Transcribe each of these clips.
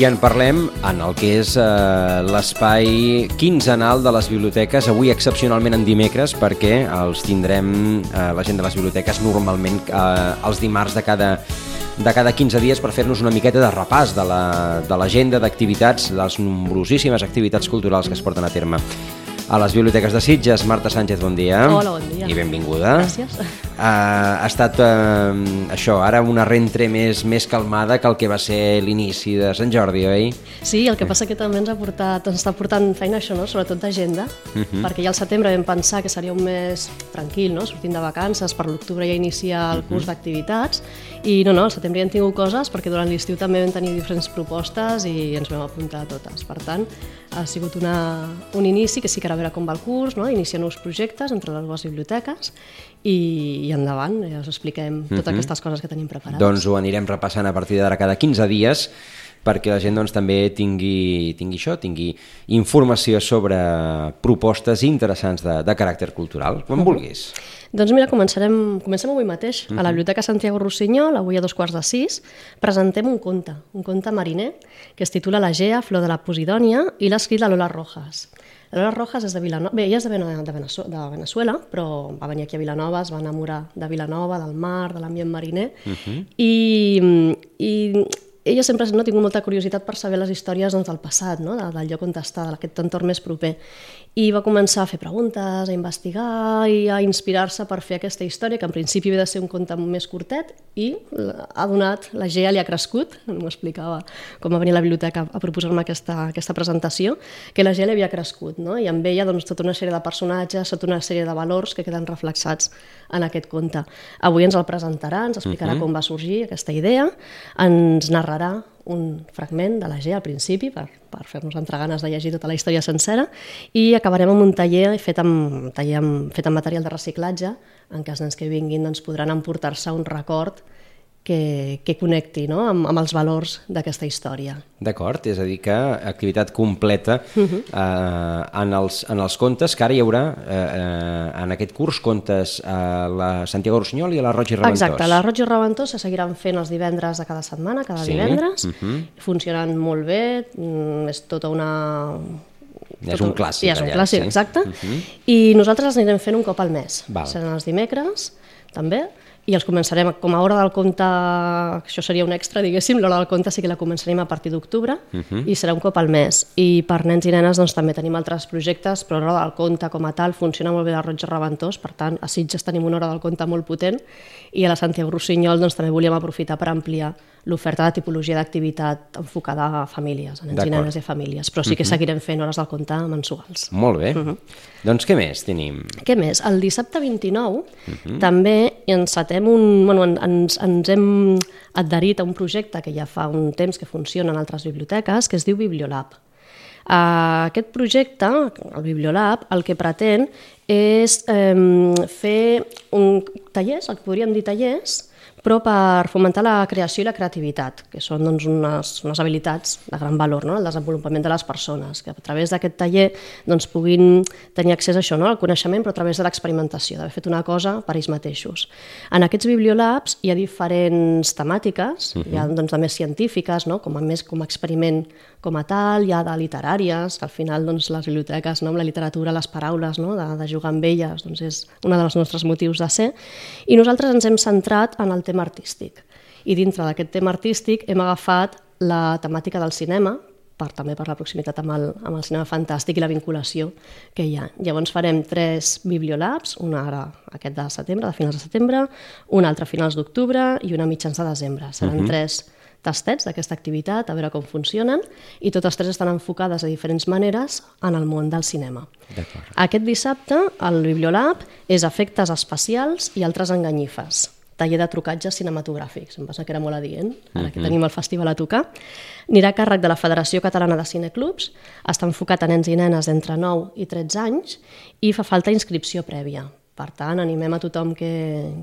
I en parlem en el que és eh, l'espai quinzenal de les biblioteques, avui excepcionalment en dimecres, perquè els tindrem, eh, la gent de les biblioteques, normalment eh, els dimarts de cada, de cada 15 dies per fer-nos una miqueta de repàs de l'agenda la, de d'activitats, de les nombrosíssimes activitats culturals que es porten a terme. A les biblioteques de Sitges, Marta Sánchez, bon dia. Hola, bon dia. I benvinguda. Gràcies. Uh, ha estat uh, això, ara una rentre més, més calmada que el que va ser l'inici de Sant Jordi, oi? Sí, el que passa que també ens, ha portat, ens està portant feina això, no? sobretot d'agenda, uh Mhm. -huh. perquè ja al setembre vam pensar que seria un mes tranquil, no? sortint de vacances, per l'octubre ja inicia el curs d'activitats, i no, no, al setembre ja hem tingut coses, perquè durant l'estiu també vam tenir diferents propostes i ens vam apuntar a totes. Per tant, ha sigut una, un inici que sí que ara a veure com va el curs, no? iniciar nous projectes entre les dues biblioteques i, i endavant, ja us expliquem totes aquestes coses que tenim preparades. Doncs ho anirem repassant a partir d'ara cada 15 dies perquè la gent doncs, també tingui, tingui això, tingui informació sobre propostes interessants de, de caràcter cultural, quan vulguis. Doncs mira, començarem, comencem avui mateix. A la Biblioteca Santiago Rossinyol, avui a dos quarts de sis, presentem un conte, un conte mariner, que es titula La Gea, flor de la Posidònia, i l'ha escrit la Lola Rojas. La Lola Rojas és de Vilanova, bé, ella és de, de, Venezuela, però va venir aquí a Vilanova, es va enamorar de Vilanova, del mar, de l'ambient mariner, i, i ella sempre no, ha tingut molta curiositat per saber les històries doncs, del passat, no? de, del lloc on està, d'aquest entorn més proper. I va començar a fer preguntes, a investigar i a inspirar-se per fer aquesta història, que en principi havia de ser un conte més curtet, i ha donat, la Gea li ha crescut, m'ho explicava com va venir a la biblioteca a proposar-me aquesta, aquesta presentació, que la Gea li havia crescut, no? i amb ella doncs, tota una sèrie de personatges, tota una sèrie de valors que queden reflexats en aquest conte. Avui ens el presentarà, ens explicarà uh -huh. com va sorgir aquesta idea, ens narrarà un fragment de la G al principi per, per fer-nos entrar ganes de llegir tota la història sencera i acabarem amb un taller fet amb, taller amb, fet amb material de reciclatge en què els nens que vinguin doncs, podran emportar-se un record que, que connecti no? amb, amb els valors d'aquesta història. D'acord? És a dir, que activitat completa eh, en, els, en els contes, que ara hi haurà eh, eh, en aquest curs contes a la Santiago Rossinyol i a la Roig i Reventós. Exacte, la Roig i Reventós se seguiran fent els divendres de cada setmana, cada Sí, divendres. mhm. Uh -huh. Funcionen molt bé, mm, és tota una... Ja és tota- un clàssic, Ja és un allà, clàssic, sí. exacte. Uh -huh. I nosaltres els anirem fent un cop al mes. Val. Seran els dimecres, també, i els començarem, com a hora del conte, això seria un extra, diguéssim, l'hora del conte sí que la començarem a partir d'octubre i serà un cop al mes. I per nens i nenes doncs, també tenim altres projectes, però l'hora del conte com a tal funciona molt bé la Roig Reventós, per tant, a Sitges tenim una hora del conte molt potent i a la Santiago Rossinyol doncs, també volíem aprofitar per ampliar l'oferta de tipologia d'activitat enfocada a famílies, a nens i nenes i a famílies, però sí que seguirem fent hores del conte mensuals. Molt bé. Doncs què més tenim? Què més? El dissabte 29 també encetem un... Bueno, en- ens, ens hem adherit a un projecte que ja fa un temps que funciona en altres biblioteques, que es diu Bibliolab. Uh, aquest projecte, el Bibliolab, el que pretén és um, fer un tallers, el que podríem dir tallers, però per fomentar la creació i la creativitat, que són doncs, unes, unes habilitats de gran valor, no? el desenvolupament de les persones, que a través d'aquest taller doncs, puguin tenir accés a això, no? al coneixement, però a través de l'experimentació, d'haver fet una cosa per ells mateixos. En aquests bibliolabs hi ha diferents temàtiques, uh -huh. hi ha doncs, també científiques, no? com a més com a experiment com a tal, hi ha de literàries, que al final doncs, les biblioteques, no? amb la literatura, les paraules, no? de, de jugar amb elles, doncs és un dels nostres motius de ser, i nosaltres ens hem centrat en el tema artístic. I dintre d'aquest tema artístic hem agafat la temàtica del cinema, per, també per la proximitat amb el, amb el cinema fantàstic i la vinculació que hi ha. Llavors farem tres bibliolabs, una ara aquest de setembre, de finals de setembre, un altre a finals d'octubre i una mitjans de desembre. Seran uh -huh. tres tastets d'aquesta activitat, a veure com funcionen, i totes tres estan enfocades de diferents maneres en el món del cinema. Aquest dissabte, el Bibliolab és efectes especials i altres enganyifes taller de trucatges cinematogràfics, em passa que era molt adient, ara que tenim el festival a tocar. Anirà a càrrec de la Federació Catalana de Cineclubs, està enfocat a nens i nenes d'entre 9 i 13 anys i fa falta inscripció prèvia. Per tant, animem a tothom que,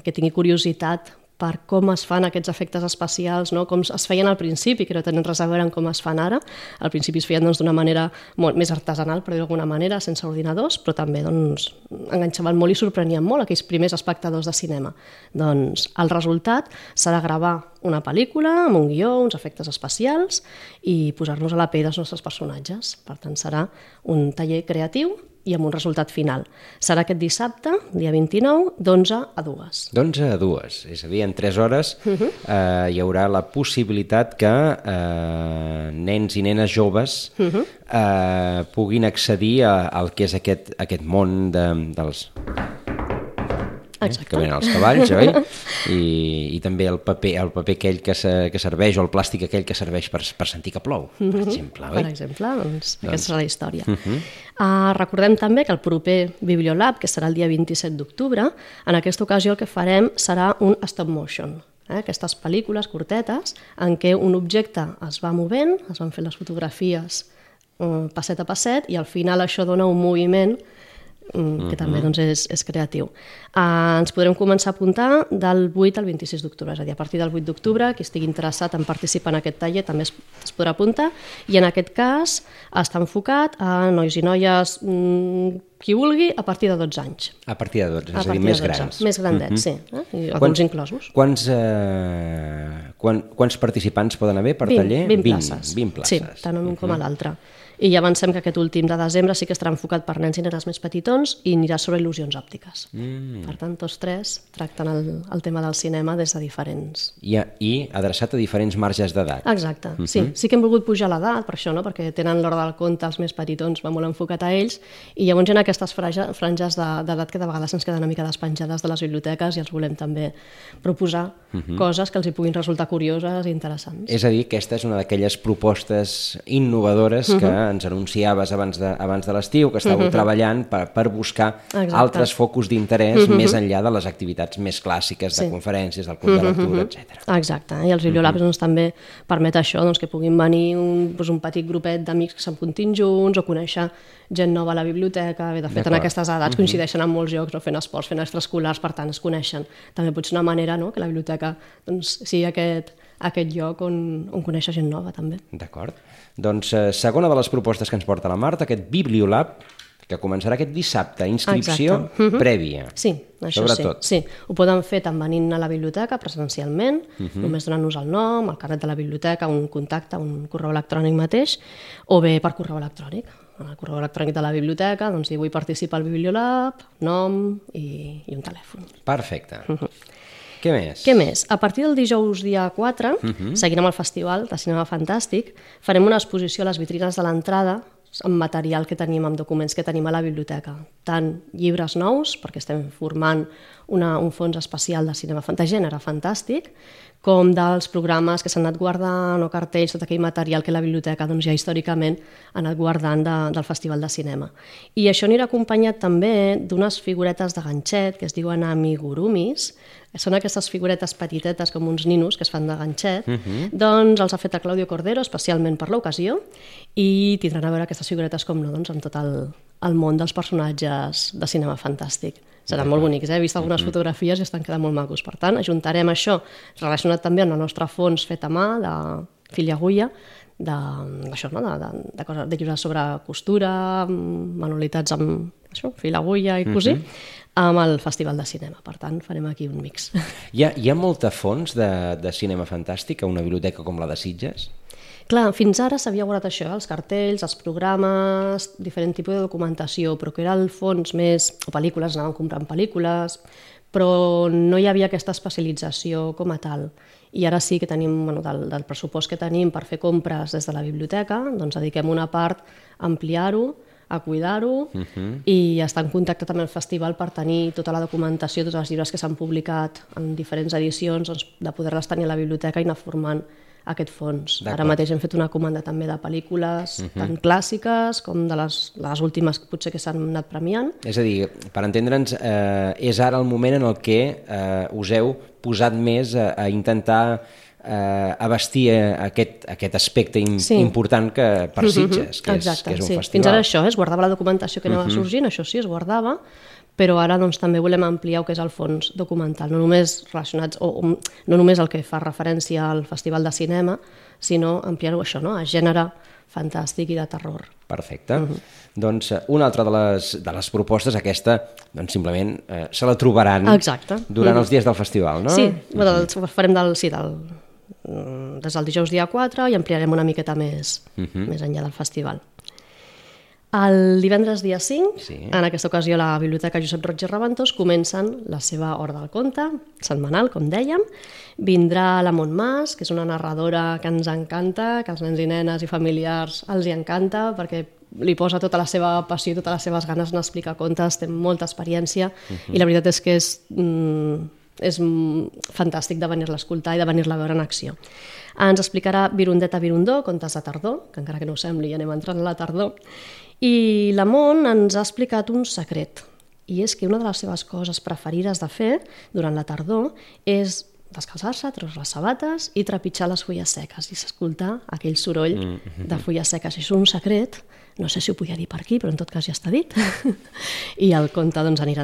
que tingui curiositat per com es fan aquests efectes especials, no? com es feien al principi, que no tenen res a veure amb com es fan ara. Al principi es feien doncs, d'una doncs, manera molt més artesanal, per dir d'alguna manera, sense ordinadors, però també doncs, enganxaven molt i sorprenien molt aquells primers espectadors de cinema. Doncs el resultat serà gravar una pel·lícula amb un guió, uns efectes especials i posar-nos a la pell dels nostres personatges. Per tant, serà un taller creatiu i amb un resultat final. Serà aquest dissabte, dia 29, d'11 a 2. D'11 a 2, és a dir, en 3 hores uh -huh. eh, hi haurà la possibilitat que eh, nens i nenes joves uh -huh. eh, puguin accedir a, al que és aquest, aquest món de, dels eh, que venen els cavalls, oi? I, i també el paper, el paper aquell que, se, que serveix, o el plàstic aquell que serveix per, per sentir que plou, per mm -hmm. exemple, oi? Per exemple, doncs, doncs... aquesta és la història. Mm -hmm. uh, recordem també que el proper Bibliolab, que serà el dia 27 d'octubre, en aquesta ocasió el que farem serà un stop motion, eh, aquestes pel·lícules curtetes en què un objecte es va movent, es van fer les fotografies uh, passet a passet i al final això dona un moviment Mm, que també doncs, és, és creatiu. Uh, ens podrem començar a apuntar del 8 al 26 d'octubre, és a dir, a partir del 8 d'octubre, qui estigui interessat en participar en aquest taller també es, es podrà apuntar, i en aquest cas està enfocat a nois i noies mm, qui vulgui, a partir de 12 anys. A partir de 12, és a, dir, més grans. Més grandets, mm -hmm. sí, eh? I alguns inclosos. Quants, eh, quan, quants participants poden haver per 20, taller? 20 places. 20 places. Sí, tant en un mm -hmm. com a l'altre i ja avancem que aquest últim de desembre sí que estarà enfocat per nens i nenes més petitons i anirà sobre il·lusions òptiques. Mm. Per tant, tots tres tracten el, el tema del cinema des de diferents... I, i adreçat a diferents marges d'edat. Exacte, mm -hmm. sí. Sí que hem volgut pujar l'edat, per això, no? perquè tenen l'hora del compte, els més petitons va molt enfocat a ells, i llavors hi ha aquestes franges d'edat que de vegades ens queden una mica despenjades de les biblioteques i els volem també proposar mm -hmm. coses que els hi puguin resultar curioses i interessants. És a dir, aquesta és una d'aquelles propostes innovadores que mm -hmm ens anunciaves abans de, abans de l'estiu, que estàveu mhm. -huh. treballant per, per buscar Exacte. altres focus d'interès mhm. -huh. més enllà de les activitats més clàssiques de sí. conferències, del club uh -huh. de lectura, etc. Exacte, i els bibliolabs uh -huh. doncs, també permet això, doncs, que puguin venir un, doncs, un petit grupet d'amics que s'apuntin junts o conèixer gent nova a la biblioteca, bé, de fet en aquestes edats mhm. -huh. coincideixen en molts llocs, no? fent esports, fent extraescolars, per tant es coneixen. També pot ser una manera no? que la biblioteca doncs, sigui aquest, aquest lloc on, on conèixer gent nova també. D'acord. Doncs eh, segona de les propostes que ens porta la Marta, aquest Bibliolab, que començarà aquest dissabte, inscripció Exacte. uh -huh. prèvia. Sí, això Sobretot. sí. sí. Ho poden fer tant venint a la biblioteca presencialment, uh -huh. només donant-nos el nom, el carnet de la biblioteca, un contacte, un correu electrònic mateix, o bé per correu electrònic. En el correu electrònic de la biblioteca, doncs dir vull participar al Bibliolab, nom i, i un telèfon. Perfecte. Uh -huh. Què més? Què més? A partir del dijous dia 4, uh -huh. seguint amb el Festival de Cinema Fantàstic, farem una exposició a les vitrines de l'entrada amb material que tenim, amb documents que tenim a la biblioteca. Tant llibres nous, perquè estem formant una, un fons especial de cinema de gènere fantàstic, com dels programes que s'han anat guardant o cartells, tot aquell material que la biblioteca doncs, ja històricament ha anat guardant de, del Festival de Cinema. I això anirà acompanyat també d'unes figuretes de ganxet que es diuen amigurumis, són aquestes figuretes petitetes com uns ninos que es fan de ganxet, uh mhm. -huh. doncs els ha fet a Claudio Cordero especialment per l'ocasió i tindran a veure aquestes figuretes com no, doncs, en tot el, el món dels personatges de cinema fantàstic. Seran molt bonics, eh? he vist algunes. -huh. fotografies i estan quedant molt macos. Per tant, ajuntarem això relacionat també amb el nostre fons fet a mà de fill i agulla, de, això, no? de, de, de, coses, de llibres sobre costura, manualitats amb això, fil agulla i uh mhm. -huh amb el Festival de Cinema. Per tant, farem aquí un mix. Hi ha, hi ha molta fons de, de cinema fantàstic a una biblioteca com la de Sitges? Clar, fins ara s'havia guardat això, els cartells, els programes, diferent tipus de documentació, però que era el fons més... o pel·lícules, anàvem comprant pel·lícules, però no hi havia aquesta especialització com a tal. I ara sí que tenim, bueno, del, del pressupost que tenim per fer compres des de la biblioteca, doncs dediquem una part a ampliar-ho, a cuidar-ho uh -huh. i estar en contacte també amb el festival per tenir tota la documentació, tots els llibres que s'han publicat en diferents edicions, doncs, de poder-les tenir a la biblioteca i anar formant aquest fons. Ara mateix hem fet una comanda també de pel·lícules uh -huh. tant clàssiques com de les, les últimes potser que s'han anat premiant. És a dir, per entendre'ns, eh, és ara el moment en el què eh, us heu posat més a, a intentar eh, abastir aquest, aquest aspecte in, sí. important que per Sitges, que, Exacte, és, que és un sí. festival. Fins ara això, eh, es guardava la documentació que anava uh -huh. sorgint, això sí, es guardava, però ara doncs, també volem ampliar el que és el fons documental, no només relacionats, o, o no només el que fa referència al Festival de Cinema, sinó ampliar-ho això, no? a gènere fantàstic i de terror. Perfecte. Uh -huh. Doncs eh, una altra de les, de les propostes, aquesta, doncs simplement eh, se la trobaran Exacte. durant uh -huh. els dies del festival, no? Sí, uh -huh. farem del, sí, del, mm, des del dijous dia 4 i ampliarem una miqueta més, uh -huh. més enllà del festival. El divendres dia 5, sí. en aquesta ocasió la Biblioteca Josep Roig i Reventós comencen la seva Hora del Conte, setmanal, com dèiem. Vindrà la Montmàs, que és una narradora que ens encanta, que els nens i nenes i familiars els hi encanta, perquè li posa tota la seva passió i totes les seves ganes en explicar contes, té molta experiència, uh -huh. i la veritat és que és, mm, és fantàstic de venir-la a escoltar i de venir-la a veure en acció. Ens explicarà Virundeta Virundó, contes de tardor, que encara que no ho sembli, ja anem entrant a la tardor, i la Mont ens ha explicat un secret, i és que una de les seves coses preferides de fer durant la tardor és descalçar-se, treure les sabates i trepitjar les fulles seques i escoltar aquell soroll mm -hmm. de fulles seques. És un secret, no sé si ho podia dir per aquí, però en tot cas ja està dit. I el conte doncs, anirà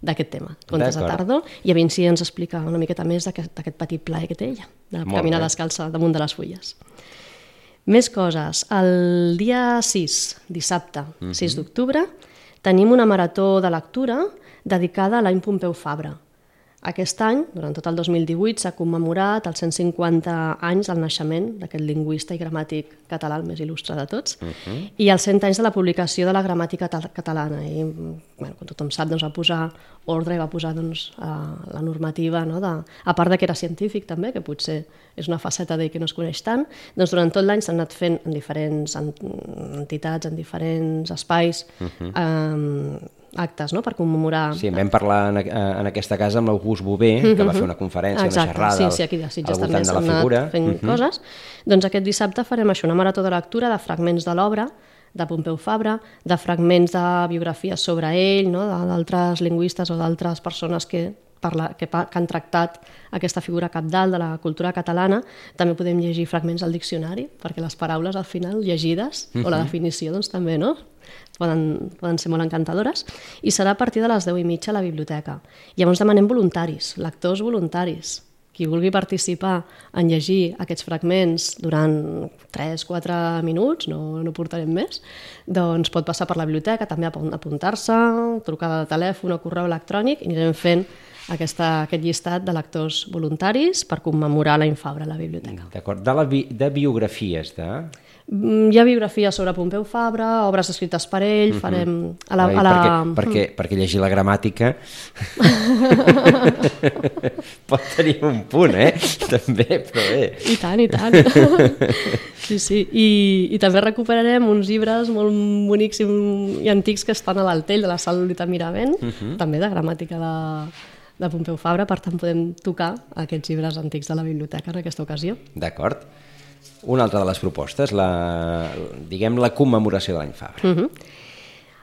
d'aquest tema, contes de tardor, i a Vinci ens explica una miqueta més d'aquest petit plaer que té ella, de Molt caminar bé. descalça damunt de les fulles. Més coses. El dia 6, dissabte, mm -hmm. 6 d'octubre, tenim una marató de lectura dedicada a l'any Pompeu Fabra. Aquest any, durant tot el 2018, s'ha commemorat els 150 anys del naixement d'aquest lingüista i gramàtic català el més il·lustre de tots, uh -huh. i els 100 anys de la publicació de la gramàtica catalana. I, bueno, com tothom sap, doncs, va posar ordre i va posar doncs, la normativa, no? de, a part de que era científic també, que potser és una faceta d'ell que no es coneix tant, doncs durant tot l'any s'han anat fent en diferents entitats, en diferents espais, uh -huh. eh, actes no? per commemorar... Sí, vam parlar en, en aquesta casa amb l'August Bové, mm -hmm. que va fer una conferència, Exacte, una xerrada sí, sí, aquí de al voltant de la figura. fent mm -hmm. coses. Doncs aquest dissabte farem això, una marató de lectura de fragments de l'obra de Pompeu Fabra, de fragments de biografies sobre ell, no? d'altres lingüistes o d'altres persones que la, que, que han tractat aquesta figura capdalt de la cultura catalana, també podem llegir fragments del diccionari, perquè les paraules al final llegides, uh -huh. o la definició doncs també, no? Poden, poden ser molt encantadores, i serà a partir de les 10 i mitja a la biblioteca. Llavors demanem voluntaris, lectors voluntaris, qui vulgui participar en llegir aquests fragments durant 3-4 minuts, no, no portarem més, doncs pot passar per la biblioteca, també apuntar-se, trucada de telèfon o correu electrònic, i anirem fent aquesta, aquest llistat de lectors voluntaris per commemorar la Infabra a la biblioteca. D'acord. De, la bi de biografies de... Mm, hi ha biografies sobre Pompeu Fabra, obres escrites per ell, mm -hmm. farem... A la, Ai, a la... Perquè, perquè, perquè llegir la gramàtica pot tenir un punt, eh? També, però bé. I tant, i tant. sí, sí. I, I també recuperarem uns llibres molt bonics i, i antics que estan a l'Altell de la Sal Lolita Miravent, mm -hmm. també de gramàtica de, de Pompeu Fabra, per tant podem tocar aquests llibres antics de la biblioteca en aquesta ocasió. D'acord. Una altra de les propostes, la, diguem la commemoració de l'any Fabra. Uh mhm. -huh.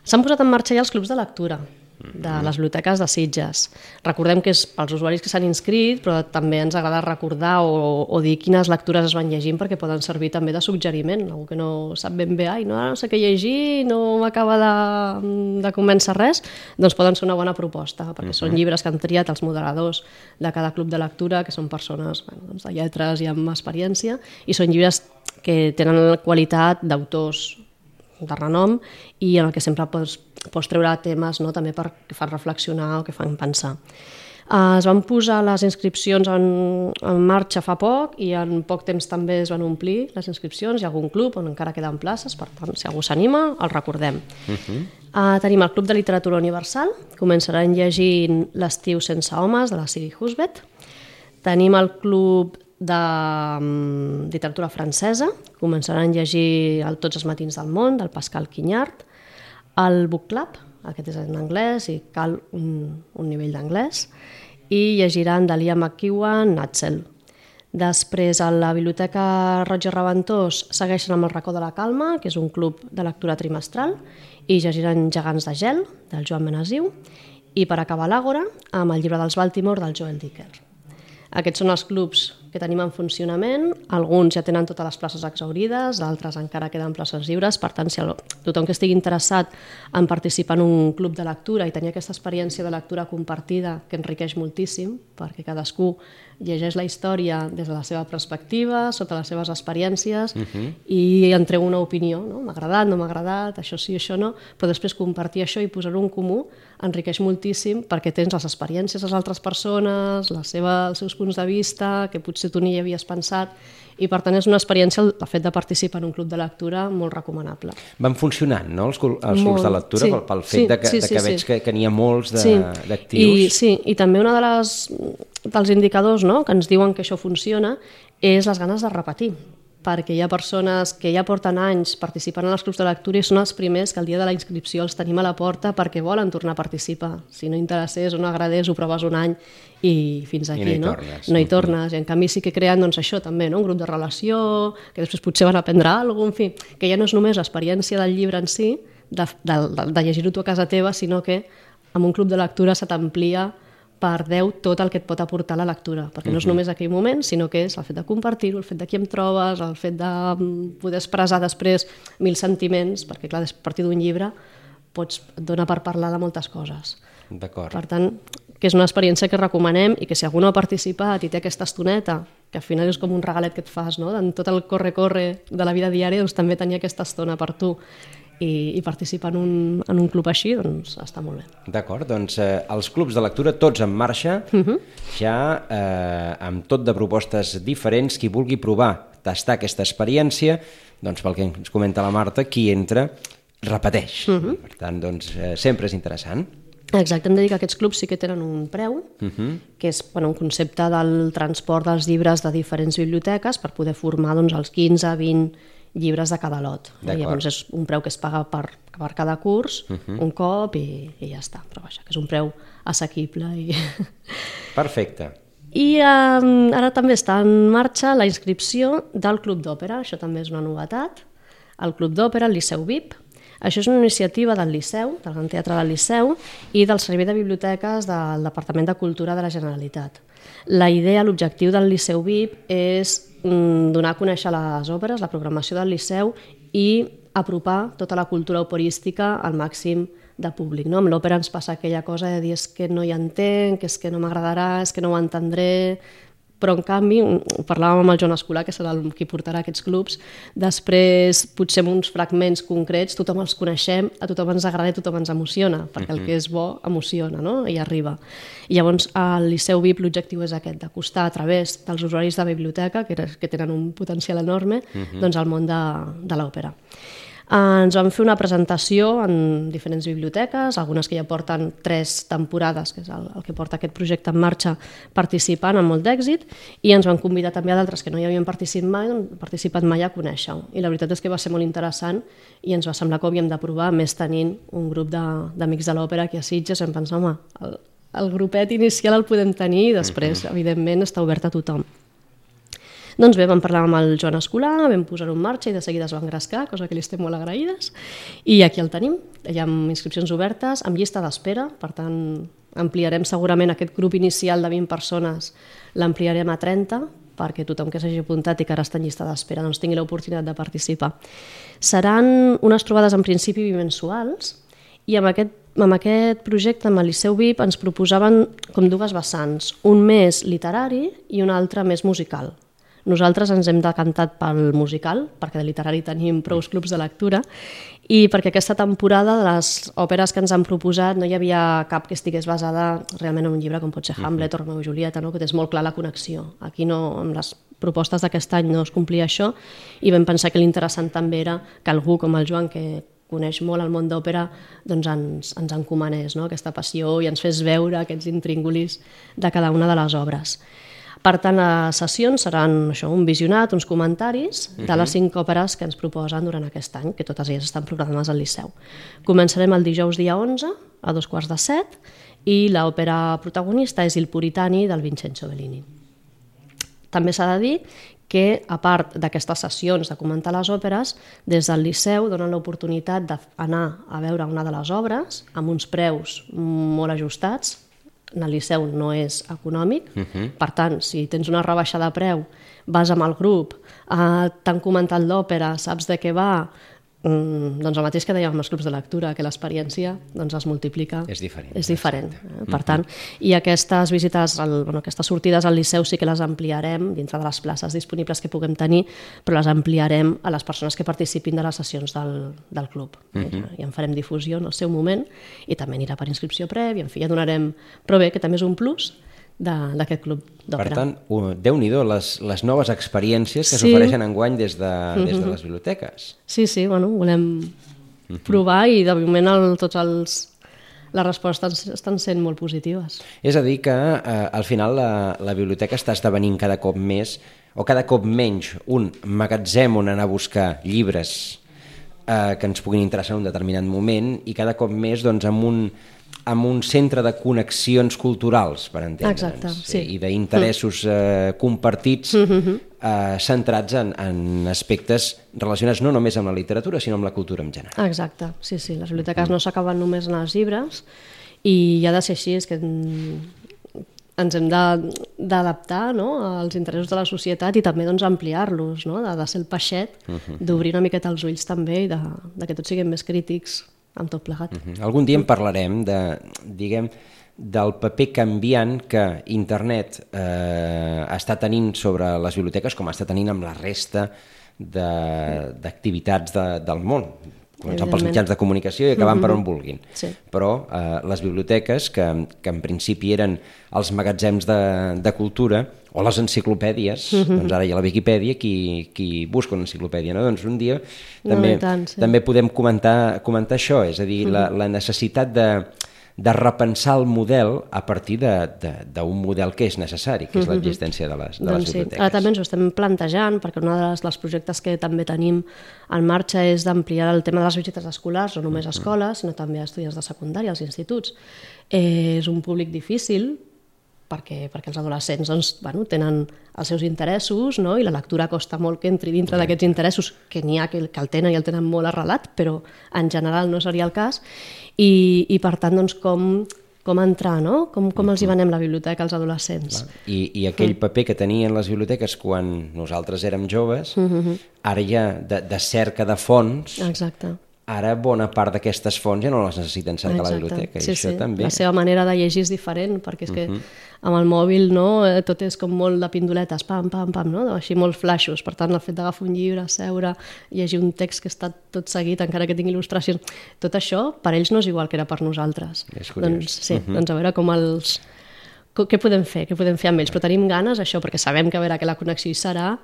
S'han posat en marxa ja els clubs de lectura de les biblioteques de Sitges. Recordem que és pels usuaris que s'han inscrit, però també ens agrada recordar o, o dir quines lectures es van llegint perquè poden servir també de suggeriment. Algú que no sap ben bé, ai, no, no sé què llegir, no m'acaba de, de convèncer res, doncs poden ser una bona proposta, perquè uh -huh. són llibres que han triat els moderadors de cada club de lectura, que són persones bueno, doncs de lletres i amb experiència, i són llibres que tenen qualitat d'autors de renom i en el que sempre pots, pots treure temes no? també per, que fan reflexionar o que fan pensar. Uh, es van posar les inscripcions en, en marxa fa poc i en poc temps també es van omplir les inscripcions. Hi ha algun club on encara queden places, per tant, si algú s'anima, el recordem. Uh -huh. uh, tenim el Club de Literatura Universal, començaran llegint L'estiu sense homes, de la Siri Husbet. Tenim el Club de um, literatura francesa, començaran a llegir el Tots els matins del món, del Pascal Quinyard, el Book Club, aquest és en anglès i cal un, un nivell d'anglès, i llegiran Dalia McEwan, Natzel. Després, a la Biblioteca i Reventós segueixen amb el Racó de la Calma, que és un club de lectura trimestral, i llegiran Gegants de gel, del Joan Benasiu, i per acabar l'Àgora, amb el llibre dels Baltimore, del Joel Dicker. Aquests són els clubs que tenim en funcionament, alguns ja tenen totes les places exaurides, d'altres encara queden places lliures, per tant, si tothom que estigui interessat en participar en un club de lectura i tenir aquesta experiència de lectura compartida que enriqueix moltíssim, perquè cadascú llegeix la història des de la seva perspectiva, sota les seves experiències, uh -huh. i en treu una opinió, no? m'ha agradat, no m'ha agradat, això sí, això no, però després compartir això i posar-ho en comú enriqueix moltíssim perquè tens les experiències de les altres persones, la seva, els seus punts de vista, que potser tu ni hi havies pensat, i per tant és una experiència, el fet de participar en un club de lectura, molt recomanable. Van funcionant, no?, els, els clubs de lectura, sí, pel, pel fet sí, de que, sí, de sí, que sí. veig que, que n'hi ha molts Sí. d'actius. I, sí, i també una de les, dels indicadors no, que ens diuen que això funciona és les ganes de repetir perquè hi ha persones que ja porten anys participant en els clubs de lectura i són els primers que el dia de la inscripció els tenim a la porta perquè volen tornar a participar. Si no interessés o no agradés, ho proves un any i fins aquí, no hi no? tornes. No hi tornes. I en canvi sí que creen doncs, això també, no? un grup de relació, que després potser van aprendre alguna cosa, en fi, que ja no és només l'experiència del llibre en si, de, de, de, de llegir-ho tu a casa teva, sinó que amb un club de lectura se t'amplia per 10 tot el que et pot aportar la lectura, perquè no és només aquell moment, sinó que és el fet de compartir-ho, el fet de qui em trobes, el fet de mm, poder expressar després mil sentiments, perquè clar, a partir d'un llibre pots, et dona per parlar de moltes coses. D'acord. Per tant, que és una experiència que recomanem i que si algú no ha participat i té aquesta estoneta, que al final és com un regalet que et fas, no? en tot el corre-corre de la vida diària, doncs també tenir aquesta estona per tu i, i participar en un, en un club així, doncs està molt bé. D'acord, doncs eh, els clubs de lectura tots en marxa, uh Mhm. -huh. ja eh, amb tot de propostes diferents, qui vulgui provar, tastar aquesta experiència, doncs pel que ens comenta la Marta, qui entra repeteix. Uh Mhm. -huh. Per tant, doncs eh, sempre és interessant. Exacte, hem de dir que aquests clubs sí que tenen un preu, uh -huh. que és bueno, un concepte del transport dels llibres de diferents biblioteques per poder formar doncs, els 15-20 llibres de cada lot. I llavors és un preu que es paga per, per cada curs, uh -huh. un cop i, i ja està. Però vaja, que és un preu assequible. I, Perfecte. I eh, ara també està en marxa la inscripció del Club d'Òpera, això també és una novetat. El Club d'Òpera, el Liceu VIP, això és una iniciativa del Liceu, del Gran Teatre del Liceu, i del Servei de Biblioteques del Departament de Cultura de la Generalitat. La idea, l'objectiu del Liceu VIP és donar a conèixer les òperes, la programació del Liceu i apropar tota la cultura operística al màxim de públic. No? Amb l'òpera ens passa aquella cosa de dir és que no hi entenc, és que no m'agradarà, és que no ho entendré, però en canvi, ho parlàvem amb el Joan Escolà, que serà el qui portarà aquests clubs, després potser amb uns fragments concrets, tothom els coneixem, a tothom ens agrada i tothom ens emociona, perquè el que és bo emociona no? i arriba. I llavors al Liceu VIP l'objectiu és aquest, d'acostar a través dels usuaris de biblioteca, que, que tenen un potencial enorme, doncs al món de, de l'òpera. Ens vam fer una presentació en diferents biblioteques, algunes que ja porten tres temporades, que és el, el que porta aquest projecte en marxa, participant amb molt d'èxit, i ens van convidar també a d'altres que no hi havien participat mai, doncs, participat mai a conèixer-ho. I la veritat és que va ser molt interessant i ens va semblar que ho havíem de provar, més tenint un grup de- d'amics de, de l'òpera aquí a Sitges, vam pensar, home, el, el grupet inicial el podem tenir i després, evidentment, està obert a tothom. Doncs bé, vam parlar amb el Joan Escolà, vam posar-ho en marxa i de seguida es va engrescar, cosa que li estem molt agraïdes. I aquí el tenim, hi ha inscripcions obertes, amb llista d'espera, per tant ampliarem segurament aquest grup inicial de 20 persones, l'ampliarem a 30, perquè tothom que s'hagi apuntat i que ara està en llista d'espera doncs tingui l'oportunitat de participar. Seran unes trobades en principi bimensuals i amb aquest, amb aquest projecte, amb el Liceu VIP, ens proposaven com dues vessants, un més literari i un altre més musical. Nosaltres ens hem decantat pel musical, perquè de literari tenim prou clubs de lectura, i perquè aquesta temporada de les òperes que ens han proposat no hi havia cap que estigués basada realment en un llibre com pot ser Hamlet o Romeo i Julieta, no? que és molt clar la connexió. Aquí no, amb les propostes d'aquest any no es complia això i vam pensar que l'interessant també era que algú com el Joan, que coneix molt el món d'òpera, doncs ens, ens encomanés no? aquesta passió i ens fes veure aquests intríngulis de cada una de les obres. Per tant, les sessions seran això, un visionat, uns comentaris de les cinc òperes que ens proposen durant aquest any, que totes elles estan programades al Liceu. Començarem el dijous dia 11, a dos quarts de set, i l'òpera protagonista és Il Puritani, del Vincenzo Bellini. També s'ha de dir que, a part d'aquestes sessions de comentar les òperes, des del Liceu donen l'oportunitat d'anar a veure una de les obres amb uns preus molt ajustats, en el Liceu no és econòmic, uh -huh. per tant, si tens una rebaixa de preu, vas amb el grup, eh, t'han comentat l'òpera, saps de què va, Mm, doncs el mateix que dèiem amb els clubs de lectura, que l'experiència doncs, es multiplica. És diferent. És diferent. Eh? Per tant, i aquestes visites, al, bueno, aquestes sortides al Liceu sí que les ampliarem dintre de les places disponibles que puguem tenir, però les ampliarem a les persones que participin de les sessions del, del club. Uh -huh. I en farem difusió en el seu moment i també anirà per inscripció prèvia, en fi, ja donarem... Però bé, que també és un plus, d'aquest club d'òpera. Per tant, déu-n'hi-do les, les noves experiències que s'ofereixen sí. enguany des de, des de mm-hmm. les biblioteques. Sí, sí, bueno, volem mm-hmm. provar i de moment el, tots els, les respostes estan sent molt positives. És a dir que eh, al final la, la biblioteca està esdevenint cada cop més o cada cop menys un magatzem on anar a buscar llibres eh, que ens puguin interessar en un determinat moment i cada cop més doncs, amb un amb un centre de connexions culturals, per entendre'ns, Exacte, sí. i d'interessos mm. eh, compartits mm -hmm. eh, centrats en, en aspectes relacionats no només amb la literatura, sinó amb la cultura en general. Exacte, sí, sí. Les biblioteques mm. no s'acaben només en els llibres i ha de ser així, és que ens hem d'adaptar no, als interessos de la societat i també doncs, ampliar-los, no? de, de ser el peixet, uh -huh. d'obrir una miqueta els ulls també i de, de que tots siguem més crítics amb tot plegat. Uh -huh. Algun dia en parlarem de, diguem, del paper canviant que internet eh, està tenint sobre les biblioteques com està tenint amb la resta d'activitats de, de, del món començant pels mitjans de comunicació i acabant mm -hmm. per on vulguin. Sí. Però eh, les biblioteques, que, que en principi eren els magatzems de, de cultura, o les enciclopèdies, mm -hmm. doncs ara hi ha la Viquipèdia, qui, qui busca una enciclopèdia, no? Doncs un dia també, no, tant, sí. també podem comentar, comentar això, és a dir, mm -hmm. la, la necessitat de, de repensar el model a partir d'un model que és necessari, que és -hmm. l'existència de les, de doncs les biblioteques. Sí. Ara també ens ho estem plantejant, perquè un dels, dels projectes que també tenim en marxa és d'ampliar el tema de les visites escolars, no només a escoles, sinó també a estudiants de secundària, als instituts. Eh, és un públic difícil, perquè, perquè els adolescents doncs, bueno, tenen els seus interessos no? i la lectura costa molt que entri dintre d'aquests interessos, que n'hi ha que, que el tenen i el tenen molt arrelat, però en general no seria el cas, i, i per tant doncs, com, com entrar, no? com, com els hi venem la biblioteca als adolescents. I, I aquell paper que tenien les biblioteques quan nosaltres érem joves, ara ja de, de cerca de fons, Exacte ara bona part d'aquestes fonts ja no les necessiten cercar Exacte. a la biblioteca. Sí, això sí. també... La seva manera de llegir és diferent, perquè és que uh mhm. -huh. amb el mòbil no, eh, tot és com molt de pindoletes, pam, pam, pam, no? així molt flaixos. Per tant, el fet d'agafar un llibre, seure, llegir un text que està tot seguit, encara que tingui il·lustracions, tot això per ells no és igual que era per nosaltres. És curiós. Doncs sí, uh mhm. -huh. doncs a veure com els què podem fer? Què podem fer amb ells? Però tenim ganes, això, perquè sabem que a veure que la connexió hi serà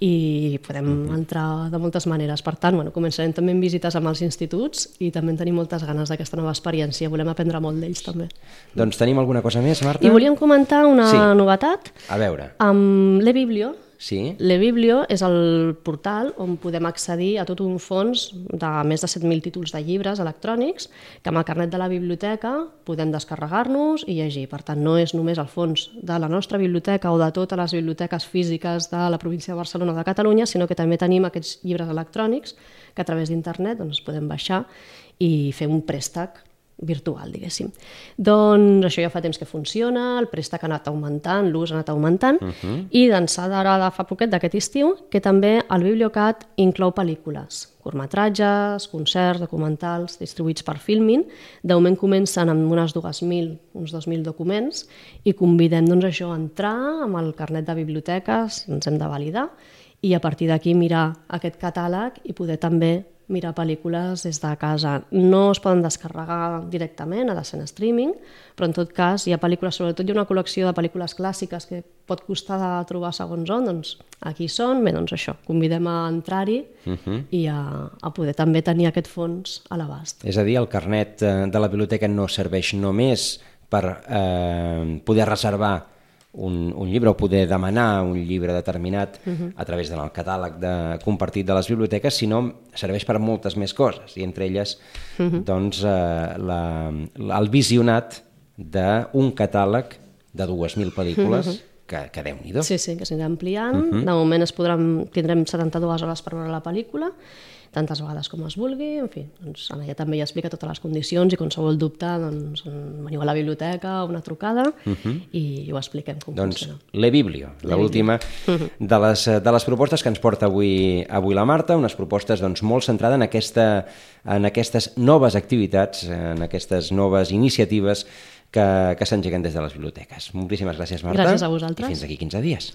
i podem mm -hmm. entrar de moltes maneres. Per tant, bueno, començarem també amb visites amb els instituts i també tenim moltes ganes d'aquesta nova experiència. Volem aprendre molt d'ells, també. Doncs tenim alguna cosa més, Marta? I volíem comentar una sí. novetat. A veure. Amb l'e-biblio, Sí. L'eBiblio és el portal on podem accedir a tot un fons de més de 7.000 títols de llibres electrònics que amb el carnet de la biblioteca podem descarregar-nos i llegir. Per tant, no és només el fons de la nostra biblioteca o de totes les biblioteques físiques de la província de Barcelona o de Catalunya, sinó que també tenim aquests llibres electrònics que a través d'internet doncs, podem baixar i fer un préstec virtual, diguéssim. Doncs això ja fa temps que funciona, el préstec ha anat augmentant, l'ús ha anat augmentant, uh -huh. i d'ençà d'ara de fa poquet d'aquest estiu, que també el Bibliocat inclou pel·lícules, curtmetratges, concerts, documentals, distribuïts per Filmin. De moment comencen amb unes 2.000, uns 2.000 documents, i convidem doncs, això a entrar amb el carnet de biblioteques, ens hem de validar, i a partir d'aquí mirar aquest catàleg i poder també mirar pel·lícules des de casa. No es poden descarregar directament, ha de ser en streaming, però en tot cas hi ha pel·lícules, sobretot hi ha una col·lecció de pel·lícules clàssiques que pot costar de trobar segons on, doncs aquí són, bé, doncs això, convidem a entrar-hi uh mhm. -huh. i a, a poder també tenir aquest fons a l'abast. És a dir, el carnet eh, de la biblioteca no serveix només per eh, poder reservar un, un llibre o poder demanar un llibre determinat uh -huh. a través del catàleg de, compartit de les biblioteques, sinó serveix per moltes més coses, i entre elles uh -huh. doncs, eh, la, el visionat d'un catàleg de 2.000 pel·lícules uh -huh. que, que déu nhi Sí, sí, que s'anirà ampliant. Uh -huh. De moment es podran, tindrem 72 hores per veure la pel·lícula, tantes vegades com es vulgui, en fi, doncs allà també ja explica totes les condicions i qualsevol dubte, doncs veniu a la biblioteca o una trucada uh -huh. i, i ho expliquem com doncs, funciona. Le Biblio, l'última de, les, de les propostes que ens porta avui, avui la Marta, unes propostes doncs, molt centrades en, aquesta, en aquestes noves activitats, en aquestes noves iniciatives que, que s'engeguen des de les biblioteques. Moltíssimes gràcies, Marta. Gràcies a vosaltres. I fins aquí 15 dies.